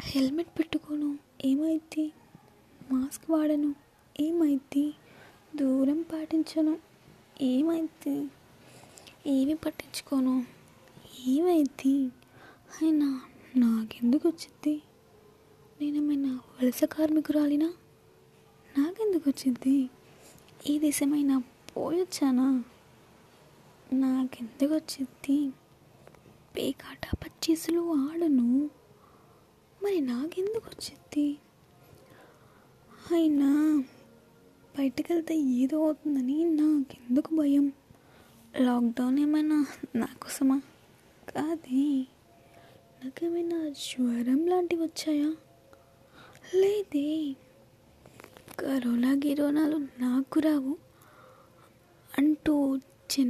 Helmet పెట్టుకోను ఏమైద్ది? Mask వాడను ఏమైద్ది? దూరం పాటించను ఏమైద్ది? ఏమి పట్టించుకోను ఏమైద్ది? అయినా నాకెందుకు వచ్చింది నేనేమైనా వలస కార్మికురాలినా? నాకెందుకు వచ్చింది ఈ దేశమైనా పోయొచ్చానా? నాకెందుకు వచ్చింది పేకాట పచ్చీసులు ఆడను. మరి నాకెందుకు వచ్చింది అయినా బయటకు వెళ్తే ఏదో అవుతుందని నాకెందుకు భయం? లాక్డౌన్ ఏమైనా నా కోసమా? కాదే నాకేమైనా జ్వరం లాంటివి వచ్చాయా? లేదే కరోనా గిరోనాలు నాకు రావు అంటూ చిన్న